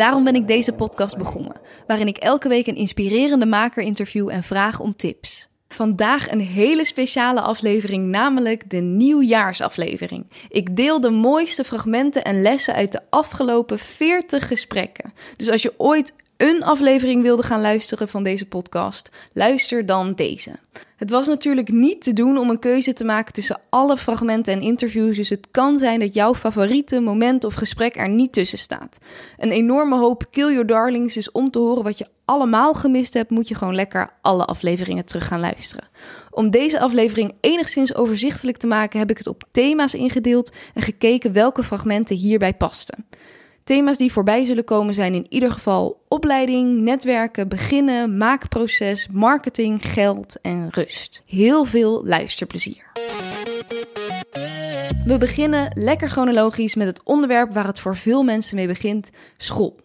Daarom ben ik deze podcast begonnen, waarin ik elke week een inspirerende maker interview en vraag om tips. Vandaag een hele speciale aflevering, namelijk de nieuwjaarsaflevering. Ik deel de mooiste fragmenten en lessen uit de afgelopen 40 gesprekken. Dus als je ooit een aflevering wilde gaan luisteren van deze podcast, luister dan deze. Het was natuurlijk niet te doen om een keuze te maken tussen alle fragmenten en interviews, dus het kan zijn dat jouw favoriete moment of gesprek er niet tussen staat. Een enorme hoop Kill Your Darlings, dus om te horen wat je allemaal gemist hebt, moet je gewoon lekker alle afleveringen terug gaan luisteren. Om deze aflevering enigszins overzichtelijk te maken, heb ik het op thema's ingedeeld en gekeken welke fragmenten hierbij pasten. Thema's die voorbij zullen komen zijn in ieder geval opleiding, netwerken, beginnen, maakproces, marketing, geld en rust. Heel veel luisterplezier. We beginnen lekker chronologisch met het onderwerp waar het voor veel mensen mee begint: school.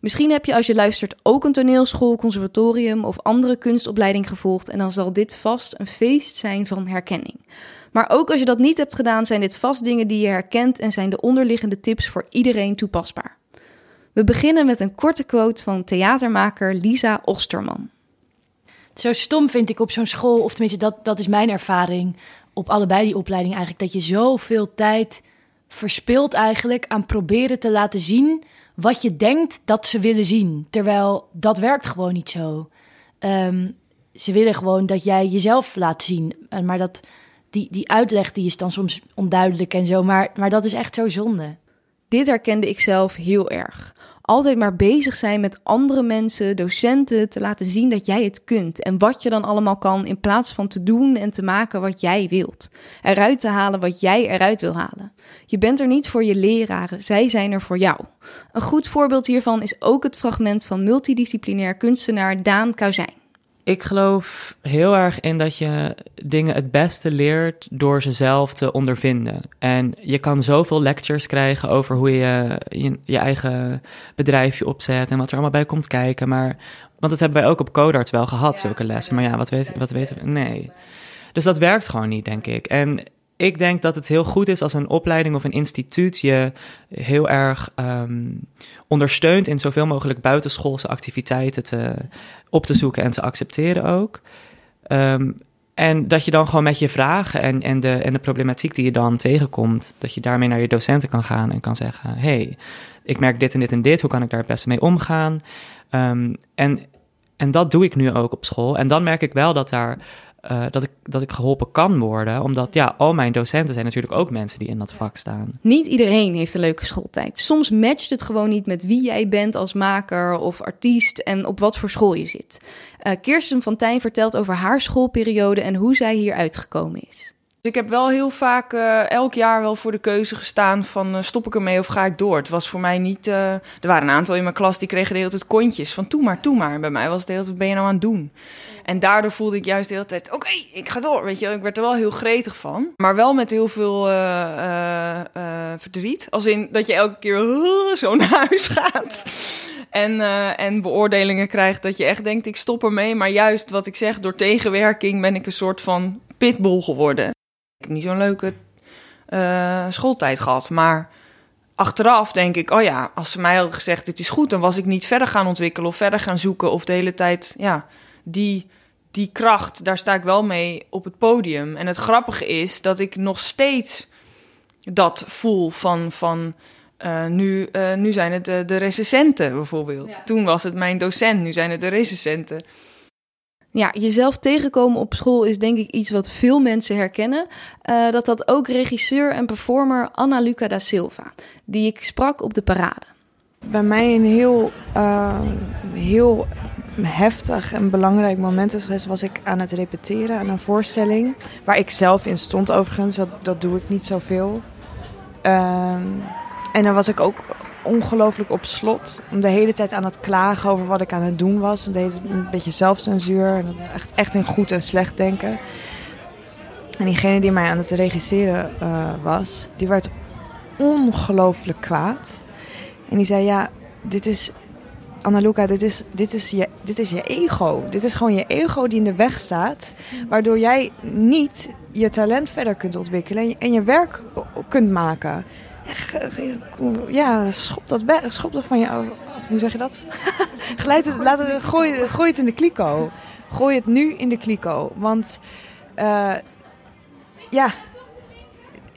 Misschien heb je als je luistert ook een toneelschool, conservatorium of andere kunstopleiding gevolgd en dan zal dit vast een feest zijn van herkenning. Maar ook als je dat niet hebt gedaan, zijn dit vast dingen die je herkent en zijn de onderliggende tips voor iedereen toepasbaar. We beginnen met een korte quote van theatermaker Lisa Osterman. Zo stom vind ik op zo'n school, of tenminste dat, dat is mijn ervaring op allebei die opleidingen eigenlijk, dat je zoveel tijd verspilt eigenlijk aan proberen te laten zien wat je denkt dat ze willen zien. Terwijl dat werkt gewoon niet zo. Ehm, ze willen gewoon dat jij jezelf laat zien. Maar dat, die, die uitleg die is dan soms onduidelijk en zo. Maar, maar dat is echt zo zonde. Dit herkende ik zelf heel erg. Altijd maar bezig zijn met andere mensen, docenten, te laten zien dat jij het kunt en wat je dan allemaal kan, in plaats van te doen en te maken wat jij wilt. Eruit te halen wat jij eruit wil halen. Je bent er niet voor je leraren, zij zijn er voor jou. Een goed voorbeeld hiervan is ook het fragment van multidisciplinair kunstenaar Daan Kauzijn. Ik geloof heel erg in dat je dingen het beste leert door ze zelf te ondervinden. En je kan zoveel lectures krijgen over hoe je je, je eigen bedrijfje opzet en wat er allemaal bij komt kijken. Maar, want dat hebben wij ook op Codarts wel gehad, zulke lessen. Maar ja, wat, weet, wat weten we? Nee. Dus dat werkt gewoon niet, denk ik. En ik denk dat het heel goed is als een opleiding of een instituut je heel erg ehm, ondersteunt in zoveel mogelijk buitenschoolse activiteiten te, op te zoeken en te accepteren ook. Ehm, en dat je dan gewoon met je vragen en, en, de, en de problematiek die je dan tegenkomt, dat je daarmee naar je docenten kan gaan en kan zeggen: hey, ik merk dit en dit en dit, hoe kan ik daar het beste mee omgaan? Um, en, en dat doe ik nu ook op school. En dan merk ik wel dat daar uh, dat, ik, dat ik geholpen kan worden. Omdat ja, al mijn docenten zijn natuurlijk ook mensen die in dat vak staan. Niet iedereen heeft een leuke schooltijd. Soms matcht het gewoon niet met wie jij bent als maker of artiest en op wat voor school je zit. Uh, Kirsten van Tijn vertelt over haar schoolperiode en hoe zij hier uitgekomen is. Ik heb wel heel vaak uh, elk jaar wel voor de keuze gestaan van uh, stop ik ermee of ga ik door. Het was voor mij niet... Uh, er waren een aantal in mijn klas die kregen de hele tijd kontjes van toe maar, toe maar. En bij mij was het de hele tijd, ben je nou aan het doen? En daardoor voelde ik juist de hele tijd, oké, okay, ik ga door. Weet je, ik werd er wel heel gretig van. Maar wel met heel veel verdriet. Als in dat je elke keer zo naar huis gaat. En, en beoordelingen krijgt dat je echt denkt, ik stop ermee. Maar juist wat ik zeg, door tegenwerking ben ik een soort van pitbull geworden. Ik heb niet zo'n leuke uh, schooltijd gehad. Maar achteraf denk ik, oh ja, als ze mij hadden gezegd: dit is goed, dan was ik niet verder gaan ontwikkelen of verder gaan zoeken. Of de hele tijd, ja, die, die kracht, daar sta ik wel mee op het podium. En het grappige is dat ik nog steeds dat voel van. van uh, nu, uh, nu zijn het de, de recensenten bijvoorbeeld. Ja. Toen was het mijn docent, nu zijn het de recensenten. Ja, jezelf tegenkomen op school is denk ik iets wat veel mensen herkennen. Uh, dat dat ook regisseur en performer Anna Luca da Silva, die ik sprak op de parade. Bij mij een heel, uh, heel heftig en belangrijk moment is geweest, was ik aan het repeteren aan een voorstelling. Waar ik zelf in stond overigens, dat, dat doe ik niet zoveel. Uh, en dan was ik ook ongelooflijk op slot. Om de hele tijd aan het klagen over wat ik aan het doen was. En deed een beetje zelfcensuur. En echt, echt in goed en slecht denken. En diegene die mij aan het regisseren uh, was, die werd ongelooflijk kwaad. En die zei, ja, dit is... Annaluca, dit is, dit, is je, dit is je ego. Dit is gewoon je ego die in de weg staat. Waardoor jij niet je talent verder kunt ontwikkelen en je werk kunt maken. Ja, schop dat, schop dat van je af. Hoe zeg je dat? Geleid het, laat het, gooi, het in de kliko. Gooi het nu in de kliko. Want uh, ja,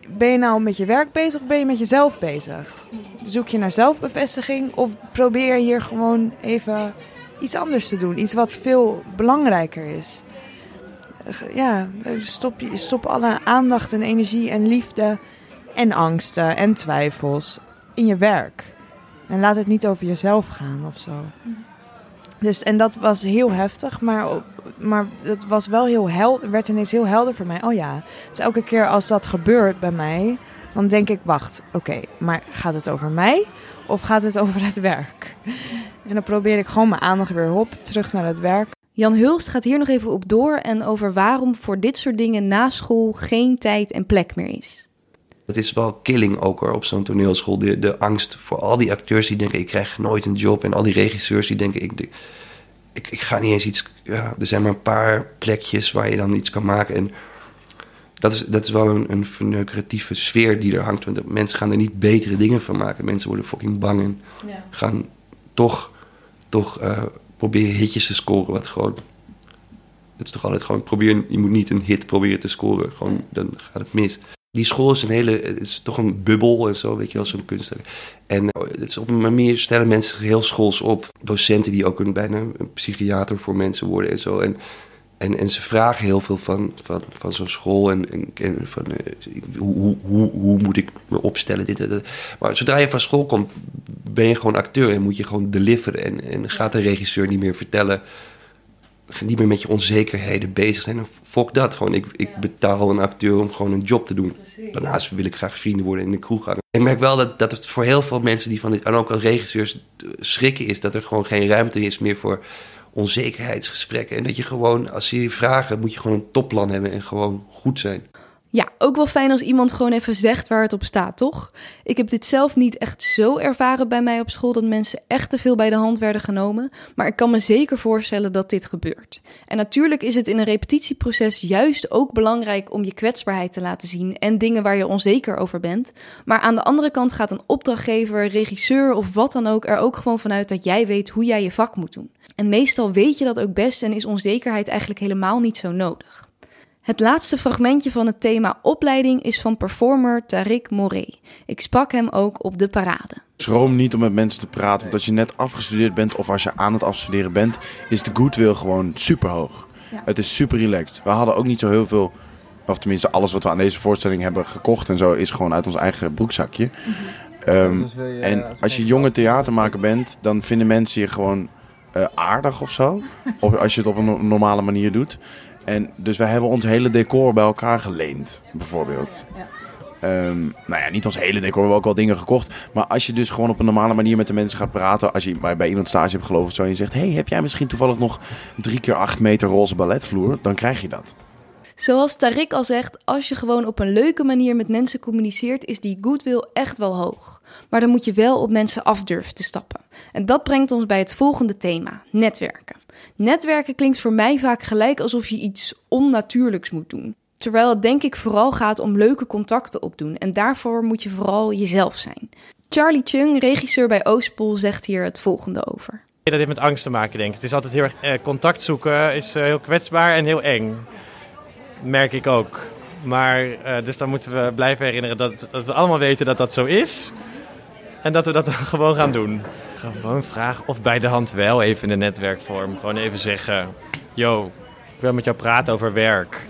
ben je nou met je werk bezig of ben je met jezelf bezig? Zoek je naar zelfbevestiging of probeer je hier gewoon even iets anders te doen? Iets wat veel belangrijker is. Ja, stop, stop alle aandacht en energie en liefde en angsten en twijfels in je werk. En laat het niet over jezelf gaan of zo. Dus, en dat was heel heftig, maar, maar het was wel heel helder, werd ineens heel helder voor mij. Oh ja, dus elke keer als dat gebeurt bij mij, dan denk ik, wacht, oké, maar gaat het over mij of gaat het over het werk? En dan probeer ik gewoon mijn aandacht weer op, terug naar het werk. Jan Hulst gaat hier nog even op door en over waarom voor dit soort dingen na school geen tijd en plek meer is. Het is wel killing ook hoor, op zo'n toneelschool. De, de angst voor al die acteurs die denken ik krijg nooit een job. En al die regisseurs die denken ik, ik, ik ga niet eens iets... Ja, er zijn maar een paar plekjes waar je dan iets kan maken. En dat is, dat is wel een, een verneukeratieve sfeer die er hangt. Want mensen gaan er niet betere dingen van maken. Mensen worden fucking bang en ja. gaan toch, toch uh, proberen hitjes te scoren. Wat gewoon... Het is toch altijd gewoon probeer... Je moet niet een hit proberen te scoren. Gewoon, dan gaat het mis die school is een hele, het is toch een bubbel en zo, weet je wel, zo'n kunstenaar. En eh, het is op een manier stellen mensen heel schools op. Docenten die ook een, bijna een psychiater voor mensen worden en zo. En, en, en ze vragen heel veel van, van, van zo'n school. En, en, van uh, hoe, hoe, hoe moet ik me opstellen? Dit, Maar zodra je van school komt, ben je gewoon acteur en moet je gewoon deliveren. En, en gaat de regisseur niet meer vertellen niet meer met je onzekerheden bezig zijn. En fok dat. Gewoon, ik, ik betaal een acteur om gewoon een job te doen. Daarnaast wil ik graag vrienden worden in de kroeg gaan. Ik merk wel dat, dat het voor heel veel mensen die van dit, en ook al regisseurs schrikken is, dat er gewoon geen ruimte is meer voor onzekerheidsgesprekken. En dat je gewoon, als ze je vragen, moet je gewoon een topplan hebben en gewoon goed zijn. Ja, ook wel fijn als iemand gewoon even zegt waar het op staat, toch? Ik heb dit zelf niet echt zo ervaren bij mij op school dat mensen echt te veel bij de hand werden genomen, maar ik kan me zeker voorstellen dat dit gebeurt. En natuurlijk is het in een repetitieproces juist ook belangrijk om je kwetsbaarheid te laten zien en dingen waar je onzeker over bent. Maar aan de andere kant gaat een opdrachtgever, regisseur of wat dan ook er ook gewoon vanuit dat jij weet hoe jij je vak moet doen. En meestal weet je dat ook best en is onzekerheid eigenlijk helemaal niet zo nodig. Het laatste fragmentje van het thema opleiding is van performer Tariq Moré. Ik sprak hem ook op de parade. Schroom niet om met mensen te praten, want als je net afgestudeerd bent of als je aan het afstuderen bent, is de goodwill gewoon super hoog. Het is super relaxed. We hadden ook niet zo heel veel, of tenminste alles wat we aan deze voorstelling hebben gekocht en zo, is gewoon uit ons eigen broekzakje. Mhm. Ehm, en als je jonge theatermaker bent, dan vinden mensen je gewoon uh, aardig of zo. Of als je het op een normale manier doet. En dus wij hebben ons hele decor bij elkaar geleend, bijvoorbeeld. Ja. Um, nou ja, niet ons hele decor, we hebben ook wel dingen gekocht. Maar als je dus gewoon op een normale manier met de mensen gaat praten. Als je bij, bij iemand stage hebt gelopen of zo. En je zegt: Hey, heb jij misschien toevallig nog drie keer acht meter roze balletvloer? Dan krijg je dat. Zoals Tarik al zegt, als je gewoon op een leuke manier met mensen communiceert, is die goodwill echt wel hoog. Maar dan moet je wel op mensen af durven te stappen. En dat brengt ons bij het volgende thema: netwerken. Netwerken klinkt voor mij vaak gelijk alsof je iets onnatuurlijks moet doen. Terwijl het denk ik vooral gaat om leuke contacten opdoen en daarvoor moet je vooral jezelf zijn. Charlie Chung, regisseur bij Oostpol, zegt hier het volgende over. Dat heeft met angst te maken, denk ik. Het is altijd heel erg eh, contact zoeken, is eh, heel kwetsbaar en heel eng. Merk ik ook. Maar uh, dus dan moeten we blijven herinneren dat, dat we allemaal weten dat dat zo is. En dat we dat gewoon gaan doen. Gewoon vragen of bij de hand wel even in de netwerkvorm. Gewoon even zeggen: Yo, ik wil met jou praten over werk.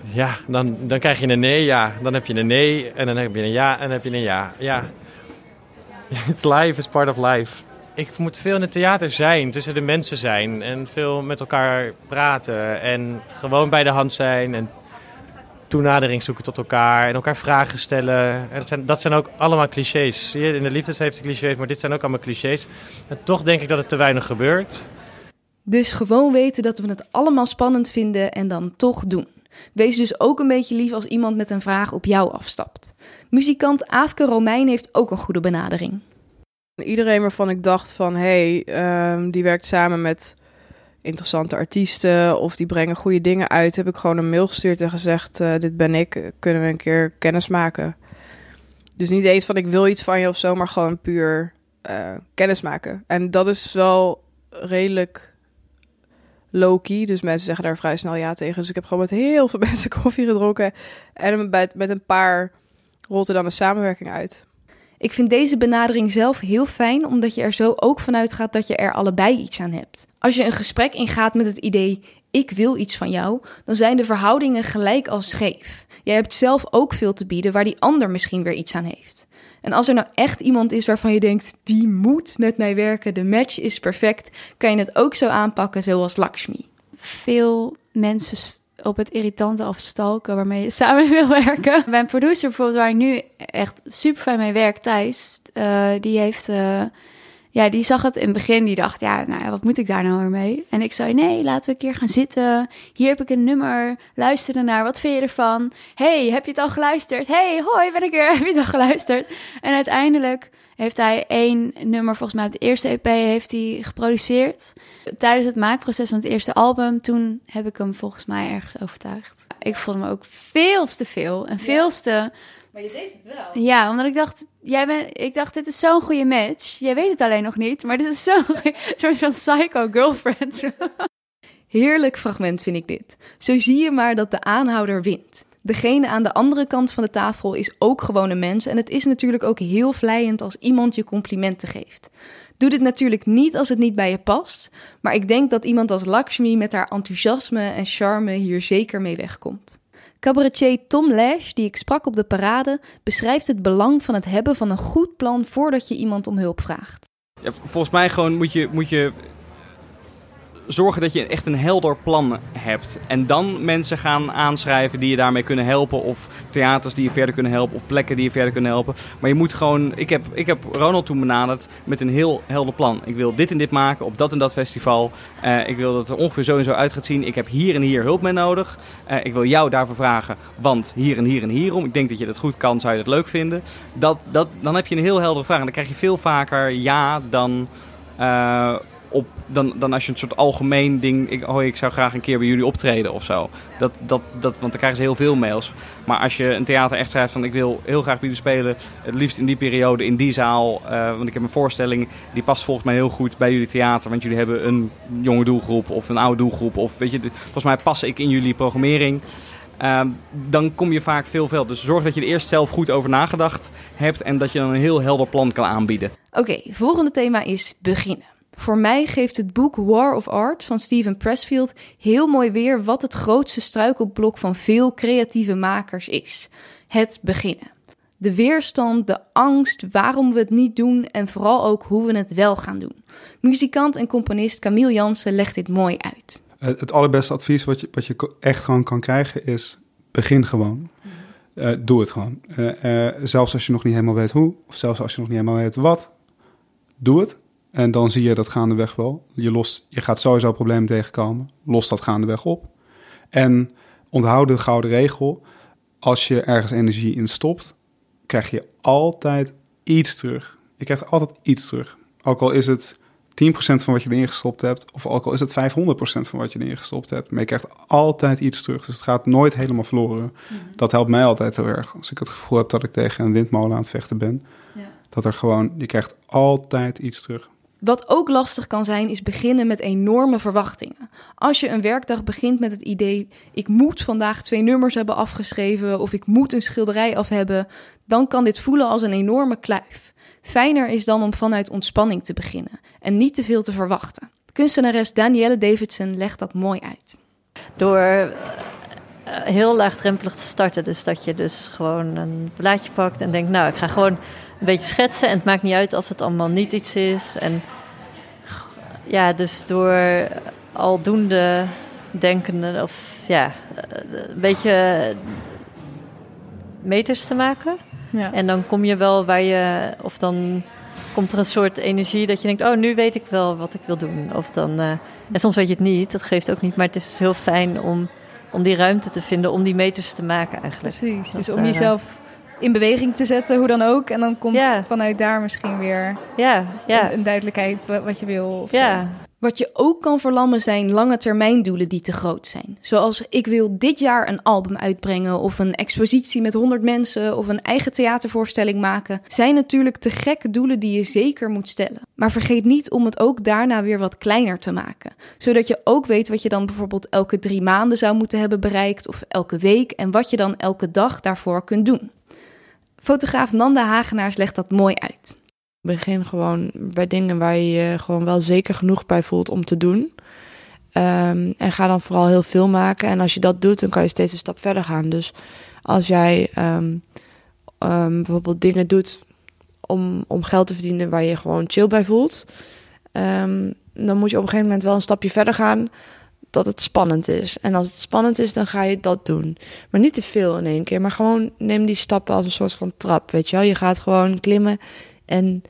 Ja, dan, dan krijg je een nee, ja. Dan heb je een nee en dan heb je een ja en dan heb je een ja. Ja. It's life, is part of life. Ik moet veel in het theater zijn, tussen de mensen zijn en veel met elkaar praten en gewoon bij de hand zijn en toenadering zoeken tot elkaar en elkaar vragen stellen. En dat, zijn, dat zijn ook allemaal clichés. Zie je, in de liefdes heeft clichés, maar dit zijn ook allemaal clichés. En toch denk ik dat het te weinig gebeurt. Dus gewoon weten dat we het allemaal spannend vinden en dan toch doen. Wees dus ook een beetje lief als iemand met een vraag op jou afstapt. Muzikant Aafke Romein heeft ook een goede benadering. Iedereen waarvan ik dacht van, hé, hey, ehm, die werkt samen met interessante artiesten of die brengen goede dingen uit, heb ik gewoon een mail gestuurd en gezegd, uh, dit ben ik, kunnen we een keer kennis maken. Dus niet eens van ik wil iets van je of zo, maar gewoon puur uh, kennis maken. En dat is wel redelijk low-key. Dus mensen zeggen daar vrij snel ja tegen. Dus ik heb gewoon met heel veel mensen koffie gedronken. En met, met een paar er dan een samenwerking uit. Ik vind deze benadering zelf heel fijn, omdat je er zo ook vanuit gaat dat je er allebei iets aan hebt. Als je een gesprek ingaat met het idee: ik wil iets van jou, dan zijn de verhoudingen gelijk als scheef. Jij hebt zelf ook veel te bieden waar die ander misschien weer iets aan heeft. En als er nou echt iemand is waarvan je denkt, die moet met mij werken, de match is perfect, kan je het ook zo aanpakken zoals Lakshmi. Veel mensen op het irritante afstalken waarmee je samen wil werken. Mijn producer bijvoorbeeld, waar ik nu echt super fijn mee werk, Thijs, uh, die heeft... Uh, ja, die zag het in het begin. Die dacht, ja, nou wat moet ik daar nou weer mee? En ik zei, nee, laten we een keer gaan zitten. Hier heb ik een nummer. Luister ernaar. Wat vind je ervan? hey, heb je het al geluisterd? hey, hoi, ben ik weer. Heb je het al geluisterd? En uiteindelijk heeft hij één nummer, volgens mij op de eerste EP, heeft hij geproduceerd. Tijdens het maakproces van het eerste album, toen heb ik hem volgens mij ergens overtuigd. Ik vond hem ook veel te veel en veel te... Maar je deed het wel. Ja, omdat ik dacht, jij bent, ik dacht, dit is zo'n goede match. Jij weet het alleen nog niet, maar dit is zo'n soort van psycho girlfriend. Heerlijk fragment vind ik dit. Zo zie je maar dat de aanhouder wint. Degene aan de andere kant van de tafel is ook gewoon een mens en het is natuurlijk ook heel vlijend als iemand je complimenten geeft. Doe dit natuurlijk niet als het niet bij je past, maar ik denk dat iemand als Lakshmi met haar enthousiasme en charme hier zeker mee wegkomt. Cabaretier Tom Lash, die ik sprak op de parade, beschrijft het belang van het hebben van een goed plan voordat je iemand om hulp vraagt. Ja, volgens mij gewoon moet je, moet je zorgen dat je echt een helder plan hebt. En dan mensen gaan aanschrijven die je daarmee kunnen helpen. Of theaters die je verder kunnen helpen. Of plekken die je verder kunnen helpen. Maar je moet gewoon. Ik heb, ik heb Ronald toen benaderd met een heel helder plan. Ik wil dit en dit maken op dat en dat festival. Uh, ik wil dat het er ongeveer zo en zo uit gaat zien. Ik heb hier en hier hulp mee nodig. Uh, ik wil jou daarvoor vragen. Want hier en hier en hierom. Ik denk dat je dat goed kan. Zou je dat leuk vinden? Dat, dat, dan heb je een heel heldere vraag. En dan krijg je veel vaker ja dan. Uh, op, dan, dan als je een soort algemeen ding, ik, oh, ik zou graag een keer bij jullie optreden of zo. Dat, dat, dat, want dan krijgen ze heel veel mails. Maar als je een theater echt schrijft van ik wil heel graag bij jullie spelen, het liefst in die periode, in die zaal. Uh, want ik heb een voorstelling, die past volgens mij heel goed bij jullie theater. Want jullie hebben een jonge doelgroep of een oude doelgroep. Of weet je, volgens mij pas ik in jullie programmering. Uh, dan kom je vaak veel verder. Dus zorg dat je er eerst zelf goed over nagedacht hebt en dat je dan een heel helder plan kan aanbieden. Oké, volgende thema is beginnen. Voor mij geeft het boek War of Art van Steven Pressfield heel mooi weer wat het grootste struikelblok van veel creatieve makers is: het beginnen. De weerstand, de angst, waarom we het niet doen en vooral ook hoe we het wel gaan doen. Muzikant en componist Camille Jansen legt dit mooi uit. Het allerbeste advies wat je, wat je echt gewoon kan krijgen is: begin gewoon. Uh, doe het gewoon. Uh, zelfs als je nog niet helemaal weet hoe, of zelfs als je nog niet helemaal weet wat, doe het. En dan zie je dat gaandeweg wel. Je, lost, je gaat sowieso problemen tegenkomen. Los dat gaandeweg op. En onthoud de gouden regel. Als je ergens energie in stopt, krijg je altijd iets terug. Je krijgt altijd iets terug. Ook al is het 10% van wat je erin gestopt hebt, of ook al is het 500% van wat je erin gestopt hebt. Maar je krijgt altijd iets terug. Dus het gaat nooit helemaal verloren. Mm -hmm. Dat helpt mij altijd heel erg. Als ik het gevoel heb dat ik tegen een windmolen aan het vechten ben. Ja. Dat er gewoon, je krijgt altijd iets terug. Wat ook lastig kan zijn, is beginnen met enorme verwachtingen. Als je een werkdag begint met het idee: ik moet vandaag twee nummers hebben afgeschreven of ik moet een schilderij af hebben, dan kan dit voelen als een enorme kluif. Fijner is dan om vanuit ontspanning te beginnen en niet te veel te verwachten. Kunstenares Danielle Davidson legt dat mooi uit. Door heel laagdrempelig te starten, dus dat je dus gewoon een blaadje pakt en denkt: nou, ik ga gewoon een beetje schetsen. En het maakt niet uit als het allemaal niet iets is. En ja, dus door aldoende denkende of ja, een beetje meters te maken. Ja. En dan kom je wel waar je, of dan komt er een soort energie dat je denkt, oh, nu weet ik wel wat ik wil doen. Of dan, eh, en soms weet je het niet, dat geeft ook niet. Maar het is heel fijn om, om die ruimte te vinden, om die meters te maken eigenlijk. Precies, dus om daar, jezelf in beweging te zetten, hoe dan ook. En dan komt Ja. vanuit daar misschien weer Ja, ja. een, een duidelijkheid wa- wat je wil. Of Ja. zo. Wat je ook kan verlammen zijn lange termijn doelen die te groot zijn. Zoals ik wil dit jaar een album uitbrengen of een expositie met 100 mensen of een eigen theatervoorstelling maken. Zijn natuurlijk te gekke doelen die je zeker moet stellen. Maar vergeet niet om het ook daarna weer wat kleiner te maken. Zodat je ook weet wat je dan bijvoorbeeld elke drie maanden zou moeten hebben bereikt of elke week en wat je dan elke dag daarvoor kunt doen. Fotograaf Nanda Hagenaars legt dat mooi uit. Begin gewoon bij dingen waar je je gewoon wel zeker genoeg bij voelt om te doen. Ehm, en ga dan vooral heel veel maken. En als je dat doet, dan kan je steeds een stap verder gaan. Dus als jij ehm, ehm, bijvoorbeeld dingen doet om, om geld te verdienen waar je gewoon chill bij voelt, dan moet je op een gegeven moment wel een stapje verder gaan dat het spannend is. En als het spannend is, dan ga je dat doen. Maar niet te veel in één keer, maar gewoon neem die stappen als een soort van trap, weet je wel. Je gaat gewoon klimmen en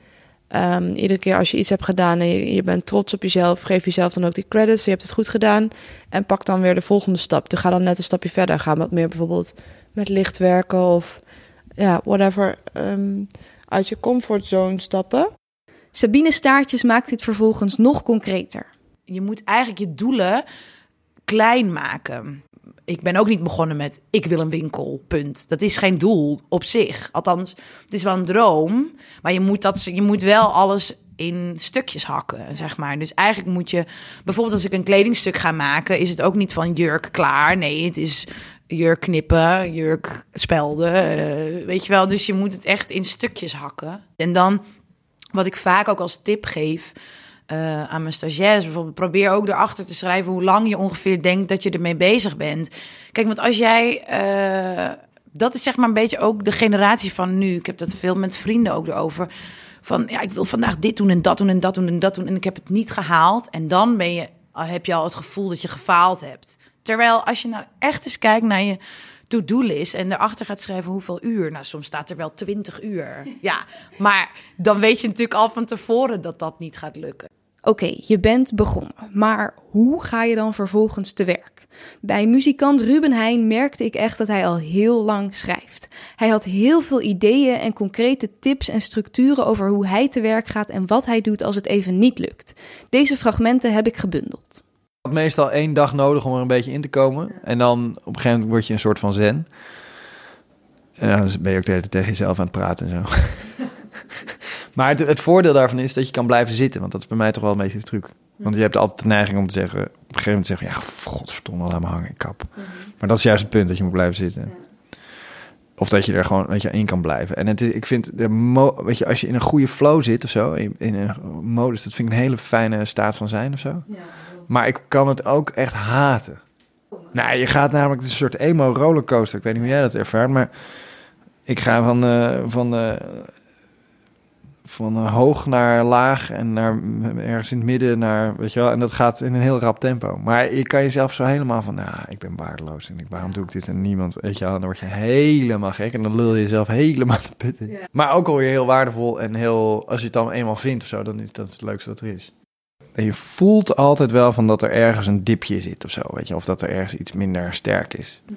ehm, iedere keer als je iets hebt gedaan en je, je bent trots op jezelf, geef jezelf dan ook die credits. Je hebt het goed gedaan en pak dan weer de volgende stap. Dus ga dan net een stapje verder. Ga wat meer bijvoorbeeld met licht werken of ja, whatever. ehm, uit je comfortzone stappen. Sabine Staartjes maakt dit vervolgens nog concreter. Je moet eigenlijk je doelen klein maken. Ik ben ook niet begonnen met ik wil een winkel, punt. Dat is geen doel op zich. Althans, het is wel een droom, maar je moet, dat, je moet wel alles in stukjes hakken, zeg maar. Dus eigenlijk moet je, bijvoorbeeld als ik een kledingstuk ga maken, is het ook niet van jurk klaar. Nee, het is jurk knippen, jurk spelden, eh, weet je wel. Dus je moet het echt in stukjes hakken. En dan, wat ik vaak ook als tip geef eh, aan mijn stagiaires bijvoorbeeld, probeer ook erachter te schrijven hoe lang je ongeveer denkt dat je ermee bezig bent. Kijk, want als jij, eh, dat is zeg maar een beetje ook de generatie van nu. Ik heb dat veel met vrienden ook erover. Van ja, ik wil vandaag dit doen en dat doen en dat doen en dat doen en ik heb het niet gehaald. En dan ben je, heb je al het gevoel dat je gefaald hebt. Terwijl als je nou echt eens kijkt naar je to-do-list en erachter gaat schrijven hoeveel uur. Nou, soms staat er wel 20 uur. Ja, maar dan weet je natuurlijk al van tevoren dat dat niet gaat lukken. Oké, je bent begonnen, maar hoe ga je dan vervolgens te werk? Bij muzikant Ruben Heijn merkte ik echt dat hij al heel lang schrijft. Hij had heel veel ideeën en concrete tips en structuren over hoe hij te werk gaat en wat hij doet als het even niet lukt. Deze fragmenten heb ik gebundeld. Had meestal één dag nodig om er een beetje in te komen. En dan op een gegeven moment word je een soort van zen. En dan ben je ook de hele tijd tegen jezelf aan het praten en zo. maar het, het voordeel daarvan is dat je kan blijven zitten. Want dat is bij mij toch wel een beetje de truc. Want je hebt altijd de neiging om te zeggen... op een gegeven moment zeggen... ja, godverdomme, laat me hangen, ik kap. Maar dat is juist het punt, dat je moet blijven zitten. Of dat je er gewoon weet je, in kan blijven. En het is, ik vind, de mo weet je, als je in een goede flow zit of zo... in, in een modus, dat vind ik een hele fijne staat van zijn of zo. Maar ik kan het ook echt haten. Nou, je gaat namelijk, een soort emo rollercoaster. Ik weet niet hoe jij dat ervaart, maar ik ga van, eh, van, eh, van eh, hoog naar laag en naar ergens in het midden naar, weet je wel, en dat gaat in een heel rap tempo. Maar je kan jezelf zo helemaal van, nou, ik ben waardeloos en ik, waarom doe ik dit en niemand, weet je wel, dan word je helemaal gek en dan lul je jezelf helemaal te putten. Maar ook alweer heel waardevol en heel, als je het dan eenmaal vindt of zo, dan is dat het leukste wat er is. En je voelt altijd wel van dat er ergens een dipje zit of zo, weet je, of dat er ergens iets minder sterk is. En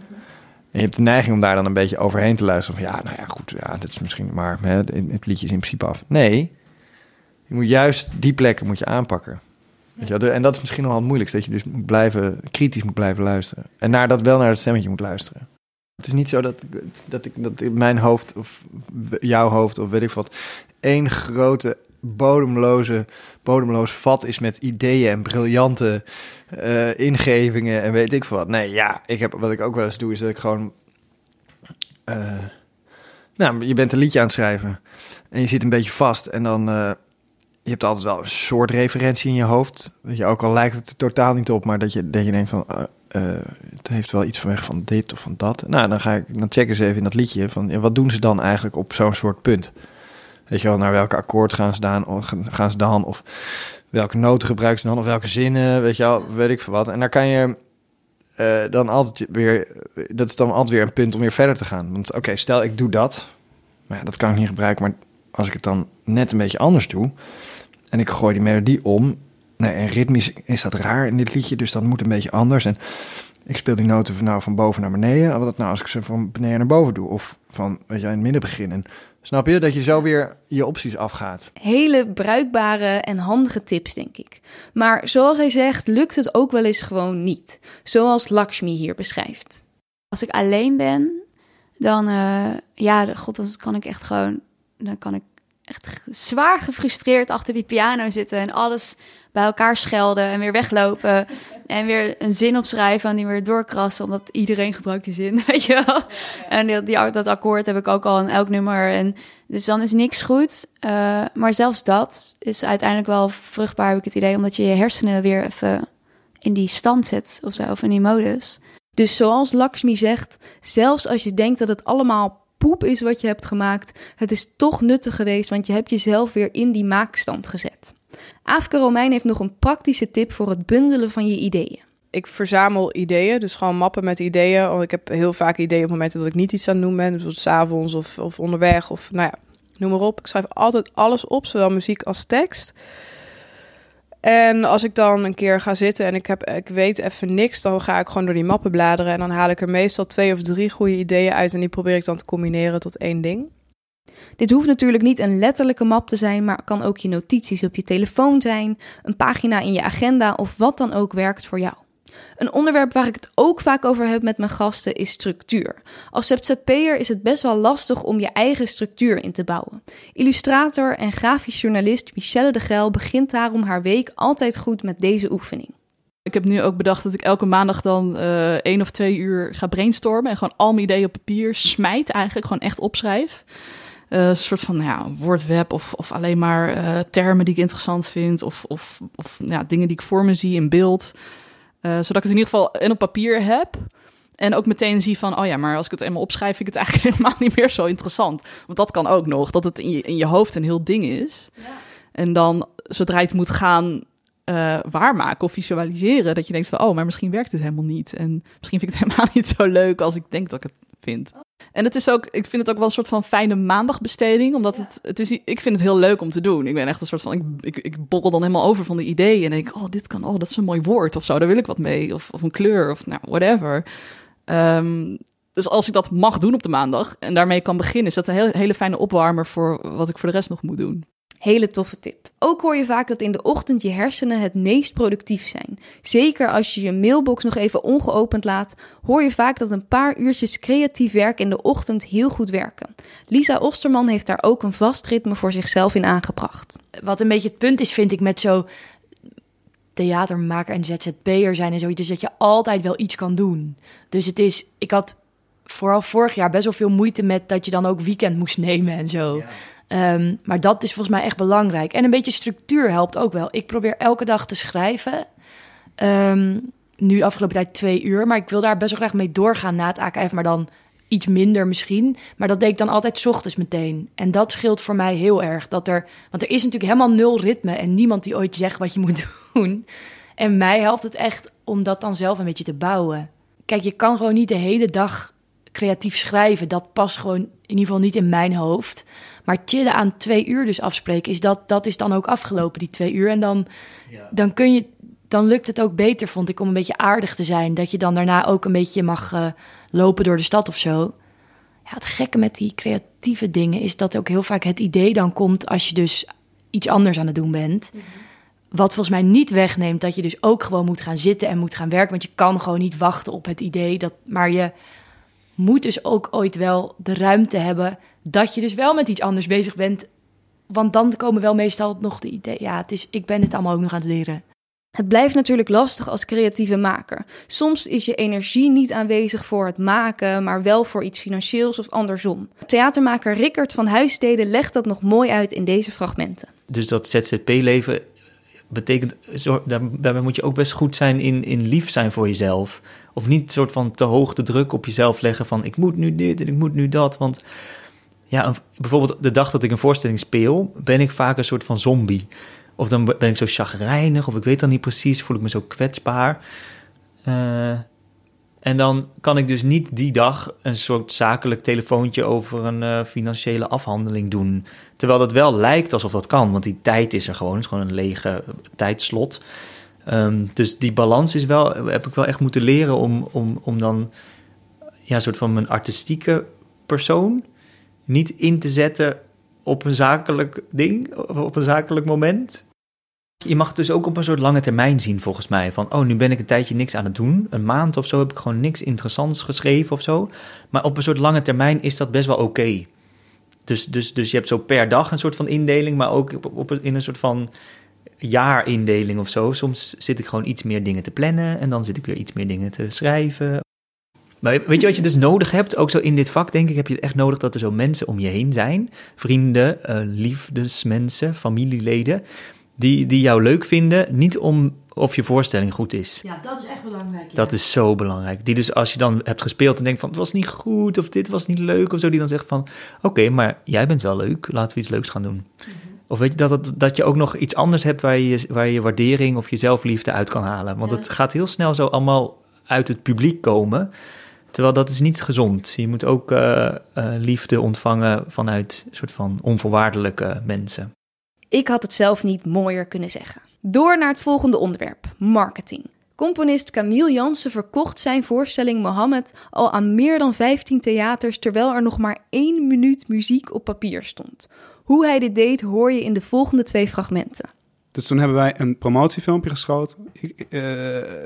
je hebt de neiging om daar dan een beetje overheen te luisteren. Van ja, nou ja, goed, ja, dit is misschien maar hè, het liedje is in principe af. Nee, je moet juist die plekken moet je aanpakken. Weet je, en dat is misschien nog wel het moeilijkste, dat je dus moet blijven, kritisch moet blijven luisteren. En naar dat wel naar het stemmetje moet luisteren. Het is niet zo dat, dat, ik, dat in mijn hoofd of jouw hoofd of weet ik wat, één grote bodemloze, bodemloos vat is met ideeën en briljante eh, ingevingen en weet ik wat. Nee, ja, ik heb, wat ik ook wel eens doe, is dat ik gewoon... eh, nou, je bent een liedje aan het schrijven en je zit een beetje vast en dan... eh, je hebt altijd wel een soort referentie in je hoofd. Weet je, ook al lijkt het er totaal niet op, maar dat je, dat je denkt van... het heeft wel iets van weg van dit of van dat. Nou, dan ga ik, dan checken ze even in dat liedje van... wat doen ze dan eigenlijk op zo'n soort punt? Weet je wel, naar welke akkoord gaan ze dan, of gaan ze dan? Of welke noten gebruiken ze dan? Of welke zinnen, weet je wel, weet ik veel wat. En daar kan je... eh, dan altijd weer, dat is dan altijd weer een punt om weer verder te gaan. Want oké, stel ik doe dat, maar ja, dat kan ik niet gebruiken. Maar als ik het dan net een beetje anders doe en ik gooi die melodie om, nee, en ritmisch is dat raar in dit liedje, dus dat moet een beetje anders. En ik speel die noten van, nou, van boven naar beneden. Wat nou als ik ze van beneden naar boven doe? Of van, weet je, in het midden beginnen. Snap je? Dat je zo weer je opties afgaat. Hele bruikbare en handige tips, denk ik. Maar zoals hij zegt, lukt het ook wel eens gewoon niet. Zoals Lakshmi hier beschrijft. Als ik alleen ben, dan, eh, ja, god, dan kan ik echt gewoon, dan kan ik echt zwaar gefrustreerd achter die piano zitten en alles bij elkaar schelden en weer weglopen en weer een zin opschrijven en die weer doorkrassen, omdat iedereen gebruikt die zin, weet je wel. En die, die, dat akkoord heb ik ook al in elk nummer en dus dan is niks goed. Uh, maar zelfs dat is uiteindelijk wel vruchtbaar, heb ik het idee, omdat je je hersenen weer even in die stand zet of zo, of in die modus. Dus zoals Lakshmi zegt, zelfs als je denkt dat het allemaal poep is wat je hebt gemaakt, het is toch nuttig geweest, want je hebt jezelf weer in die maakstand gezet. Aafke Romein heeft nog een praktische tip voor het bundelen van je ideeën. Ik verzamel ideeën, dus gewoon mappen met ideeën. Want ik heb heel vaak ideeën op momenten dat ik niet iets aan het doen ben. Bijvoorbeeld s'avonds of, of onderweg of nou ja, noem maar op. Ik schrijf altijd alles op, zowel muziek als tekst. En als ik dan een keer ga zitten en ik, heb, ik weet even niks, dan ga ik gewoon door die mappen bladeren. En dan haal ik er meestal twee of drie goede ideeën uit. En die probeer ik dan te combineren tot één ding. Dit hoeft natuurlijk niet een letterlijke map te zijn, maar kan ook je notities op je telefoon zijn, een pagina in je agenda of wat dan ook werkt voor jou. Een onderwerp waar ik het ook vaak over heb met mijn gasten is structuur. Als ZZP'er is het best wel lastig om je eigen structuur in te bouwen. Illustrator en grafisch journalist Michelle de Gel begint daarom haar week altijd goed met deze oefening. Ik heb nu ook bedacht dat ik elke maandag dan uh, één of twee uur ga brainstormen en gewoon al mijn ideeën op papier smijt eigenlijk, gewoon echt opschrijf. Uh, een soort van ja, woordweb of, of alleen maar uh, termen die ik interessant vind of, of, of ja, dingen die ik voor me zie in beeld. Uh, zodat ik het in ieder geval en op papier heb. En ook meteen zie van, oh ja, maar als ik het eenmaal opschrijf, vind ik het eigenlijk helemaal niet meer zo interessant. Want dat kan ook nog, dat het in je, in je hoofd een heel ding is. Ja. En dan, zodra je het moet gaan uh, waarmaken of visualiseren, dat je denkt van, oh, maar misschien werkt het helemaal niet. En misschien vind ik het helemaal niet zo leuk als ik denk dat ik het vind. En het is ook, ik vind het ook wel een soort van fijne maandagbesteding, omdat het, het is, ik vind het heel leuk om te doen. Ik ben echt een soort van, ik, ik, ik borrel dan helemaal over van de ideeën en denk, oh, dit kan, oh, dat is een mooi woord of zo, daar wil ik wat mee, of, of een kleur, of nou, whatever. Um, dus als ik dat mag doen op de maandag en daarmee kan beginnen, is dat een heel, hele fijne opwarmer voor wat ik voor de rest nog moet doen. Hele toffe tip. Ook hoor je vaak dat in de ochtend je hersenen het meest productief zijn. Zeker als je je mailbox nog even ongeopend laat, hoor je vaak dat een paar uurtjes creatief werk in de ochtend heel goed werken. Lisa Osterman heeft daar ook een vast ritme voor zichzelf in aangebracht. Wat een beetje het punt is, vind ik, met zo theatermaker en ZZP'er zijn en zoiets, is dat je altijd wel iets kan doen. Dus het is, ik had vooral vorig jaar best wel veel moeite met dat je dan ook weekend moest nemen en zo. Ja. Um, maar dat is volgens mij echt belangrijk. En een beetje structuur helpt ook wel. Ik probeer elke dag te schrijven. Um, nu de afgelopen tijd twee uur. Maar ik wil daar best wel graag mee doorgaan na het AKF. Maar dan iets minder misschien. Maar dat deed ik dan altijd ochtends meteen. En dat scheelt voor mij heel erg. Dat er, want er is natuurlijk helemaal nul ritme. En niemand die ooit zegt wat je moet doen. En mij helpt het echt om dat dan zelf een beetje te bouwen. Kijk, je kan gewoon niet de hele dag creatief schrijven. Dat past gewoon in ieder geval niet in mijn hoofd. Maar chillen aan twee uur dus afspreken, is dat, dat is dan ook afgelopen, die twee uur. En dan, ja. dan kun je, dan lukt het ook beter, vond ik, om een beetje aardig te zijn. Dat je dan daarna ook een beetje mag uh, lopen door de stad of zo. Ja, het gekke met die creatieve dingen is dat ook heel vaak het idee dan komt als je dus iets anders aan het doen bent. Mm -hmm. Wat volgens mij niet wegneemt dat je dus ook gewoon moet gaan zitten en moet gaan werken. Want je kan gewoon niet wachten op het idee. Dat, maar je moet dus ook ooit wel de ruimte hebben dat je dus wel met iets anders bezig bent. Want dan komen wel meestal nog de ideeën. Ja, het is, ik ben het allemaal ook nog aan het leren. Het blijft natuurlijk lastig als creatieve maker. Soms is je energie niet aanwezig voor het maken, maar wel voor iets financieels of andersom. Theatermaker Rickert van Huissteden legt dat nog mooi uit in deze fragmenten. Dus dat ZZP-leven betekent, daarbij moet je ook best goed zijn in, in lief zijn voor jezelf. Of niet soort van te hoog de druk op jezelf leggen van ik moet nu dit en ik moet nu dat. Want ja, bijvoorbeeld de dag dat ik een voorstelling speel, ben ik vaak een soort van zombie. Of dan ben ik zo chagrijnig, of ik weet dan niet precies, voel ik me zo kwetsbaar. Uh, En dan kan ik dus niet die dag een soort zakelijk telefoontje over een eh, financiële afhandeling doen. Terwijl dat wel lijkt alsof dat kan, want die tijd is er gewoon. Het is gewoon een lege tijdslot. Ehm, dus die balans is wel, heb ik wel echt moeten leren om, om, om dan ja, een soort van mijn artistieke persoon niet in te zetten op een zakelijk ding, of op een zakelijk moment. Je mag het dus ook op een soort lange termijn zien, volgens mij. Van, oh, nu ben ik een tijdje niks aan het doen. Een maand of zo heb ik gewoon niks interessants geschreven of zo. Maar op een soort lange termijn is dat best wel oké. Dus, dus, dus je hebt zo per dag een soort van indeling, maar ook op, in een soort van jaarindeling of zo. Soms zit ik gewoon iets meer dingen te plannen en dan zit ik weer iets meer dingen te schrijven. Maar weet je wat je dus nodig hebt? Ook zo in dit vak, denk ik, heb je echt nodig dat er zo mensen om je heen zijn. Vrienden, uh, liefdesmensen, familieleden. Die, die jou leuk vinden. Niet om of je voorstelling goed is. Ja, dat is echt belangrijk. ja. Dat is zo belangrijk. Die dus als je dan hebt gespeeld en denkt van het was niet goed of dit was niet leuk of zo, die dan zegt van oké, maar jij bent wel leuk, laten we iets leuks gaan doen. Of weet je, dat, dat, dat je ook nog iets anders hebt waar je, waar je waardering of je zelfliefde uit kan halen. Want het gaat heel snel zo allemaal uit het publiek komen. Terwijl dat is niet gezond. Je moet ook eh, eh, liefde ontvangen vanuit een soort van onvoorwaardelijke mensen. Ik had het zelf niet mooier kunnen zeggen. Door naar het volgende onderwerp: marketing. Componist Camille Jansen verkocht zijn voorstelling Mohammed al aan meer dan 15 theaters terwijl er nog maar één minuut muziek op papier stond. Hoe hij dit deed hoor je in de volgende twee fragmenten. Dus toen hebben wij een promotiefilmpje geschoten ik, eh,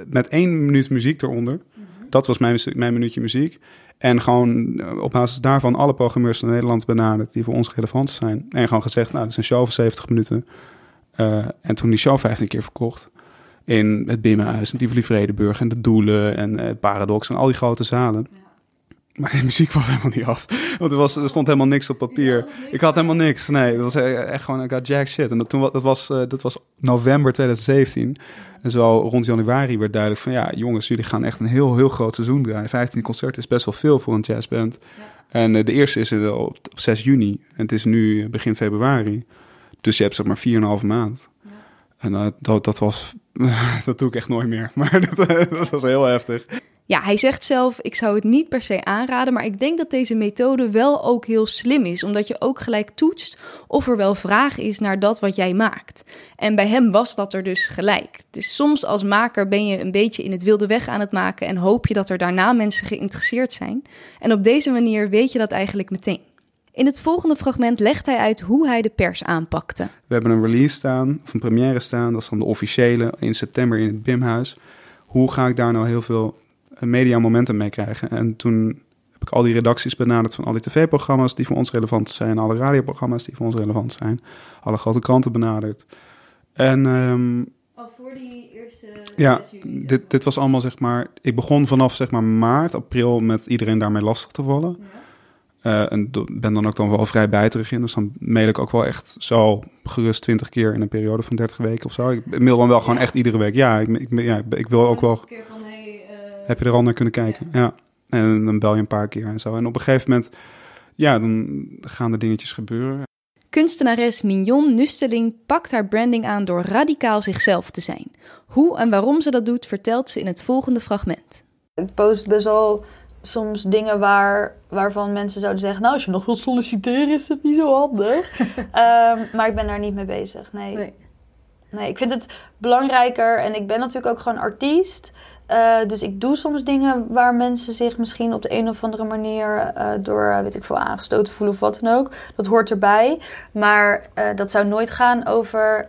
met één minuut muziek eronder. Dat was mijn, mijn minuutje muziek. En gewoon eh, op basis daarvan alle programmeurs van Nederland benaderd die voor ons relevant zijn. En gewoon gezegd, nou, dat is een show van 70 minuten. Uh, en toen die show 15 keer verkocht. In het Bimmenhuis, en Tivoli Vredeburg en de Doelen en het Paradox en al die grote zalen. Maar die muziek was helemaal niet af. Want er, was, er stond helemaal niks op papier. Ik had helemaal niks. Nee, dat was echt gewoon, ik had jack shit. En dat, toen, dat, was, uh, dat was november 2017. En zo rond januari werd duidelijk van... ja, jongens, jullie gaan echt een heel, heel groot seizoen draaien. 15 concerten is best wel veel voor een jazzband. Ja. En uh, de eerste is er op, op 6 juni. En het is nu begin februari. Dus je hebt zeg maar 4,5 maand. Ja. En uh, dat, dat was... dat doe ik echt nooit meer. Maar dat, dat was heel heftig. Ja, hij zegt zelf: ik zou het niet per se aanraden, maar ik denk dat deze methode wel ook heel slim is, omdat je ook gelijk toetst of er wel vraag is naar dat wat jij maakt. En bij hem was dat er dus gelijk. Dus soms als maker ben je een beetje in het wilde weg aan het maken en hoop je dat er daarna mensen geïnteresseerd zijn. En op deze manier weet je dat eigenlijk meteen. In het volgende fragment legt hij uit hoe hij de pers aanpakte. We hebben een release staan, of een première staan, dat is dan de officiële in september in het BIM-huis. Hoe ga ik daar nou heel veel media momentum mee krijgen. En toen heb ik al die redacties benaderd van al die tv-programma's die voor ons relevant zijn, alle radioprogramma's die voor ons relevant zijn, alle grote kranten benaderd. En um, al voor die eerste. Ja, dit, dit was allemaal zeg maar. Ik begon vanaf zeg maar maart, april met iedereen daarmee lastig te vallen. Ja. Uh, en ben dan ook dan wel vrij bijterig in. Dus dan mail ik ook wel echt zo gerust 20 keer in een periode van 30 weken of zo. Ik mail dan wel gewoon echt iedere week. Ja, ik, ik, ja, ik wil ook wel. Keer van, heb je er al naar kunnen kijken? Ja. ja. En dan bel je een paar keer en zo. En op een gegeven moment, ja, dan gaan er dingetjes gebeuren. Kunstenares Mignon Nusteling pakt haar branding aan door radicaal zichzelf te zijn. Hoe en waarom ze dat doet, vertelt ze in het volgende fragment. Ik post best wel soms dingen waar, waarvan mensen zouden zeggen... nou, als je nog wilt solliciteren is dat niet zo handig. um, maar ik ben daar niet mee bezig, nee. nee. nee. ik vind het belangrijker en ik ben natuurlijk ook gewoon artiest... Uh, dus ik doe soms dingen waar mensen zich misschien op de een of andere manier uh, door, weet ik veel, aangestoten voelen of wat dan ook. Dat hoort erbij. Maar dat zou nooit gaan over.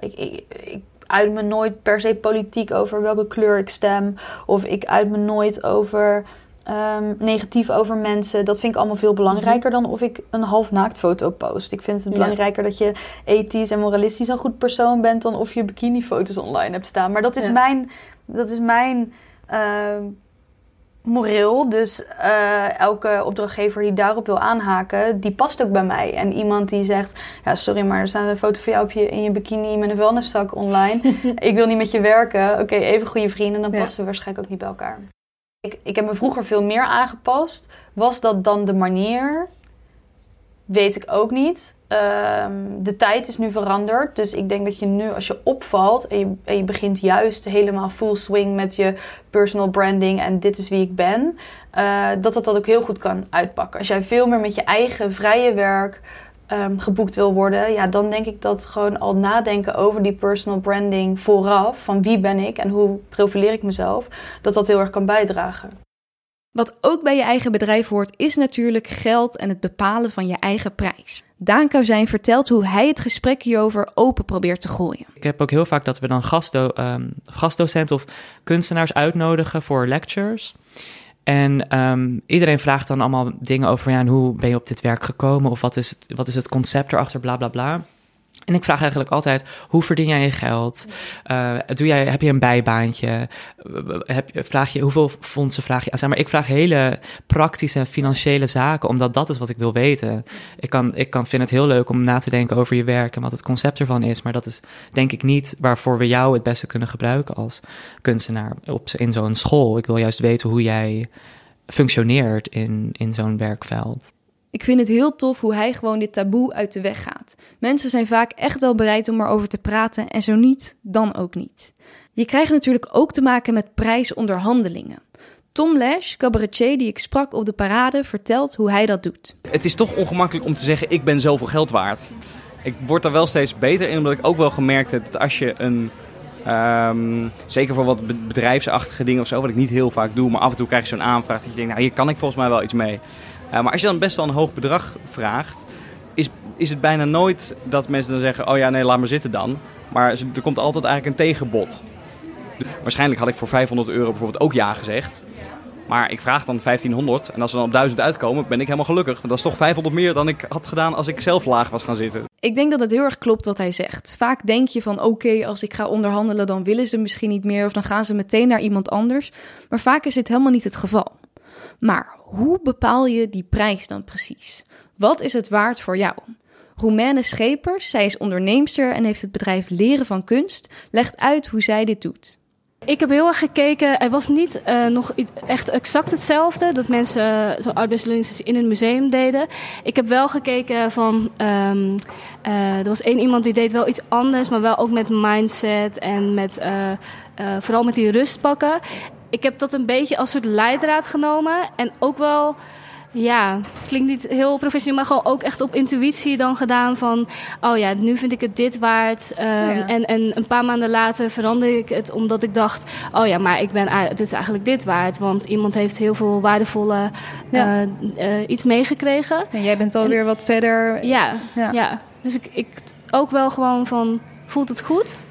ik, ik, ik uit me nooit per se politiek over welke kleur ik stem. Of ik uit me nooit over. Um, negatief over mensen. Dat vind ik allemaal veel belangrijker dan of ik een half naaktfoto post. Ik vind het ja. belangrijker dat je ethisch en moralistisch een goed persoon bent dan of je bikinifoto's online hebt staan. Maar dat is ja. mijn dat is mijn uh, moreel. Dus uh, elke opdrachtgever die daarop wil aanhaken, die past ook bij mij. En iemand die zegt, ja sorry, maar er staat een foto van jou op je, in je bikini met een vuilniszak online. ik wil niet met je werken. Oké, okay, even goede vrienden, dan ja. passen we waarschijnlijk ook niet bij elkaar. Ik, ik heb me vroeger veel meer aangepast. Was dat dan de manier weet ik ook niet. Ehm, de tijd is nu veranderd. Dus ik denk dat je nu, als je opvalt en je, begint juist helemaal full swing met je personal branding en dit is wie ik ben, eh, dat dat dat ook heel goed kan uitpakken. Als jij veel meer met je eigen vrije werk ehm, geboekt wil worden, ja, dan denk ik dat gewoon al nadenken over die personal branding vooraf, van wie ben ik en hoe profileer ik mezelf, dat dat heel erg kan bijdragen. Wat ook bij je eigen bedrijf hoort, is natuurlijk geld en het bepalen van je eigen prijs. Daan Kauzijn vertelt hoe hij het gesprek hierover open probeert te gooien. Ik heb ook heel vaak dat we dan gastdo ehm, gastdocenten of kunstenaars uitnodigen voor lectures. En ehm, iedereen vraagt dan allemaal dingen over, ja, en hoe ben je op dit werk gekomen? Of wat is het, wat is het concept erachter, bla bla bla. En ik vraag eigenlijk altijd: hoe verdien jij je geld? Uh, doe jij, heb je een bijbaantje? Heb, vraag je, hoeveel fondsen vraag je aan? Zeg maar ik vraag hele praktische financiële zaken, omdat dat is wat ik wil weten. Ik, kan, ik kan, vind het heel leuk om na te denken over je werk en wat het concept ervan is. Maar dat is denk ik niet waarvoor we jou het beste kunnen gebruiken als kunstenaar op, in zo'n school. Ik wil juist weten hoe jij functioneert in, in zo'n werkveld. Ik vind het heel tof hoe hij gewoon dit taboe uit de weg gaat. Mensen zijn vaak echt wel bereid om erover te praten en zo niet, dan ook niet. Je krijgt natuurlijk ook te maken met prijsonderhandelingen. Tom Lash, cabaretier die ik sprak op de parade, vertelt hoe hij dat doet. Het is toch ongemakkelijk om te zeggen: ik ben zoveel geld waard. Ik word er wel steeds beter in, omdat ik ook wel gemerkt heb dat als je een. ehm, zeker voor wat be- bedrijfsachtige dingen of zo, wat ik niet heel vaak doe, maar af en toe krijg je zo'n aanvraag dat je denkt: nou, hier kan ik volgens mij wel iets mee. Uh, maar als je dan best wel een hoog bedrag vraagt, is, is het bijna nooit dat mensen dan zeggen: oh ja, nee, laat maar zitten dan. Maar er komt altijd eigenlijk een tegenbod. Waarschijnlijk had ik voor 500 euro bijvoorbeeld ook ja gezegd. Maar ik vraag dan 1500 en als we dan op 1000 uitkomen, ben ik helemaal gelukkig. Want dat is toch 500 meer dan ik had gedaan als ik zelf laag was gaan zitten. Ik denk dat het heel erg klopt wat hij zegt. Vaak denk je van oké, als ik ga onderhandelen, dan willen ze misschien niet meer of dan gaan ze meteen naar iemand anders. Maar vaak is dit helemaal niet het geval. Maar hoe bepaal je die prijs dan precies? Wat is het waard voor jou? Roemene Schepers, zij is onderneemster en heeft het bedrijf Leren van Kunst, legt uit hoe zij dit doet. Ik heb heel erg gekeken. Er was niet eh, nog echt exact hetzelfde. Dat mensen uh, zo'n arbeidsleningssessie in het museum deden. Ik heb wel gekeken van. ehm, eh, er was één iemand die deed wel iets anders. Maar wel ook met mindset. En met, eh, eh, vooral met die rust pakken. Ik heb dat een beetje als soort leidraad genomen. En ook wel. Ja, klinkt niet heel professioneel, maar gewoon ook echt op intuïtie dan gedaan van... oh ja, nu vind ik het dit waard. ehm, Ja. en, en een paar maanden later veranderde ik het omdat ik dacht... oh ja, maar ik ben, het is eigenlijk dit waard. Want iemand heeft heel veel waardevolle Ja. eh, eh, iets meegekregen. En jij bent alweer wat verder. Ja, ja. dus ik, ik ook wel gewoon van, voelt het goed?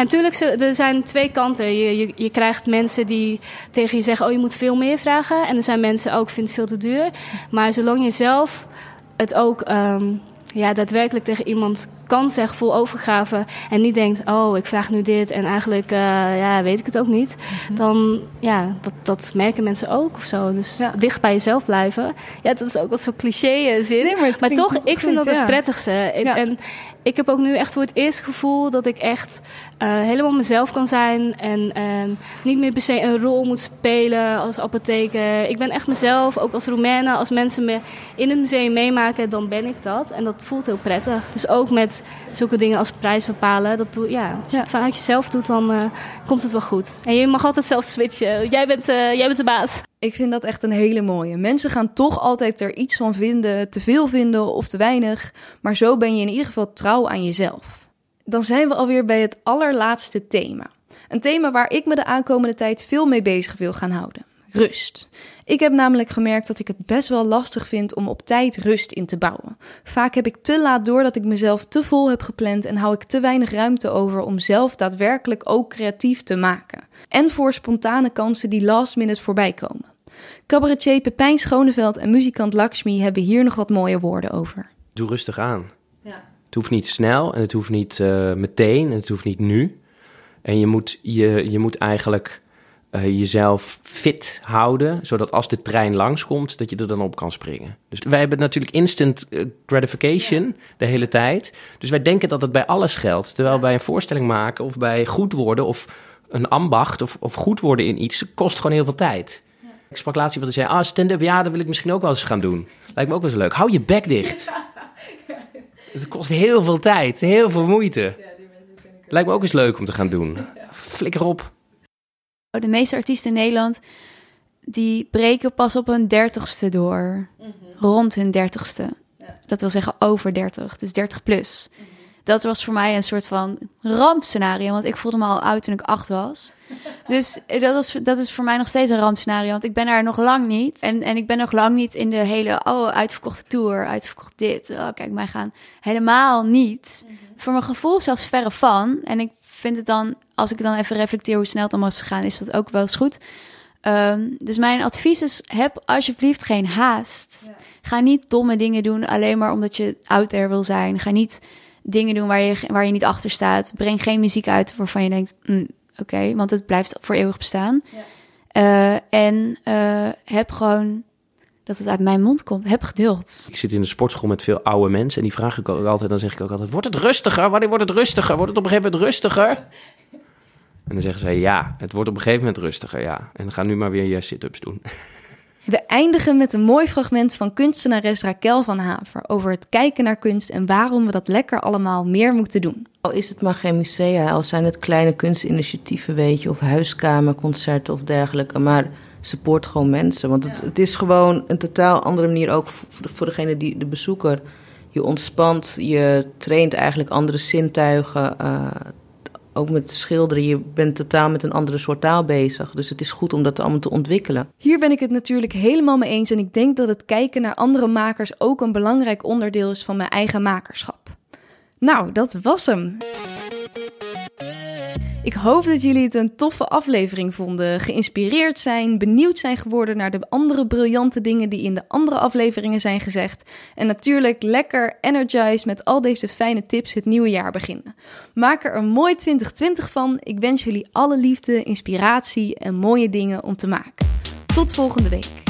En natuurlijk, er zijn twee kanten. Je, je, je krijgt mensen die tegen je zeggen... oh, je moet veel meer vragen. En er zijn mensen ook, vind het veel te duur. Maar zolang je zelf het ook ehm, ja, daadwerkelijk tegen iemand kan zeggen... vol overgave en niet denkt... oh, ik vraag nu dit en eigenlijk eh, ja, weet ik het ook niet... dan, ja, dat, dat merken mensen ook of zo. Dus dicht bij jezelf blijven. Ja, dat is ook wat zo'n cliché zin. Nee, maar maar toch, ik goed, vind dat ja. het prettigste. En, en ik heb ook nu echt voor het eerst gevoel dat ik echt helemaal mezelf kan zijn. En ehm, niet meer per se een rol moet spelen als apotheker. Ik ben echt mezelf, ook als Roemene. Als mensen me in het museum meemaken, dan ben ik dat. En dat voelt heel prettig. Dus ook met zulke dingen als prijs bepalen. Dat doe, ja, als je het vanuit jezelf doet, dan eh, komt het wel goed. En je mag altijd zelf switchen. Jij bent, eh, jij bent de baas. Ik vind dat echt een hele mooie. Mensen gaan toch altijd er iets van vinden, te veel vinden of te weinig. Maar zo ben je in ieder geval trouw aan jezelf. Dan zijn we alweer bij het allerlaatste thema. Een thema waar ik me de aankomende tijd veel mee bezig wil gaan houden. Rust. Ik heb namelijk gemerkt dat ik het best wel lastig vind om op tijd rust in te bouwen. Vaak heb ik te laat door dat ik mezelf te vol heb gepland en hou ik te weinig ruimte over om zelf daadwerkelijk ook creatief te maken. En voor spontane kansen die last minute voorbij komen. Cabaretier Pepijn Schoneveld en muzikant Lakshmi hebben hier nog wat mooie woorden over. Doe rustig aan. Ja. Het hoeft niet snel en het hoeft niet eh, meteen en het hoeft niet nu. En je moet, je, je moet eigenlijk eh, jezelf fit houden, zodat als de trein langskomt, dat je er dan op kan springen. Dus wij hebben natuurlijk instant eh, gratification de hele tijd. Dus wij denken dat het bij alles geldt. Terwijl bij een voorstelling maken of bij goed worden of een ambacht of, of goed worden in iets, kost gewoon heel veel tijd. Ik sprak laatst iemand die zei, ah, stand-up, ja, dat wil ik misschien ook wel eens gaan doen. Lijkt me ook wel eens leuk. Hou je bek dicht. Het kost heel veel tijd, heel veel moeite. Lijkt me ook eens leuk om te gaan doen. Flikker op. De meeste artiesten in Nederland, die breken pas op hun dertigste door. Rond hun dertigste. Dat wil zeggen over 30, dus 30 plus. Dat was voor mij een soort van rampscenario, want ik voelde me al oud toen ik acht was. Dus dat, was, dat is voor mij nog steeds een rampscenario, want ik ben daar nog lang niet. En, en ik ben nog lang niet in de hele, oh, uitverkochte tour, uitverkocht dit. Oh, kijk, mij gaan helemaal niet. Voor mijn gevoel zelfs verre van. En ik vind het dan, als ik dan even reflecteer hoe snel het allemaal is gegaan, is dat ook wel eens goed. Ehm, dus mijn advies is: heb alsjeblieft geen haast. Ga niet domme dingen doen alleen maar omdat je out there wil zijn. Ga niet dingen doen waar je, waar je niet achter staat. Breng geen muziek uit waarvan je denkt: mm, oké, want het blijft voor eeuwig bestaan. Eh, en eh, heb gewoon dat het uit mijn mond komt. Heb geduld. Ik zit in de sportschool met veel oude mensen en die vraag ik ook altijd, dan zeg ik ook altijd, wordt het rustiger? Wanneer wordt het rustiger? Wordt het op een gegeven moment rustiger? En dan zeggen zij, ja, het wordt op een gegeven moment rustiger, ja. En ga nu maar weer je sit-ups doen. We eindigen met een mooi fragment van kunstenares Raquel van Haver over het kijken naar kunst en waarom we dat lekker allemaal meer moeten doen. Al is het maar geen musea, al zijn het kleine kunstinitiatieven, weet je, of huiskamerconcerten of dergelijke, maar support gewoon mensen. Want het, het is gewoon een totaal andere manier ook voor, voor degene die de bezoeker. Je ontspant, je traint eigenlijk andere zintuigen. Uh, ook met schilderen, je bent totaal met een andere soort taal bezig. Dus het is goed om dat allemaal te ontwikkelen. Hier ben ik het natuurlijk helemaal mee eens en ik denk dat het kijken naar andere makers ook een belangrijk onderdeel is van mijn eigen makerschap. Nou, dat was hem. Ik hoop dat jullie het een toffe aflevering vonden, geïnspireerd zijn, benieuwd zijn geworden naar de andere briljante dingen die in de andere afleveringen zijn gezegd. En natuurlijk lekker energized met al deze fijne tips het nieuwe jaar beginnen. Maak er een mooi 2020 van. Ik wens jullie alle liefde, inspiratie en mooie dingen om te maken. Tot volgende week.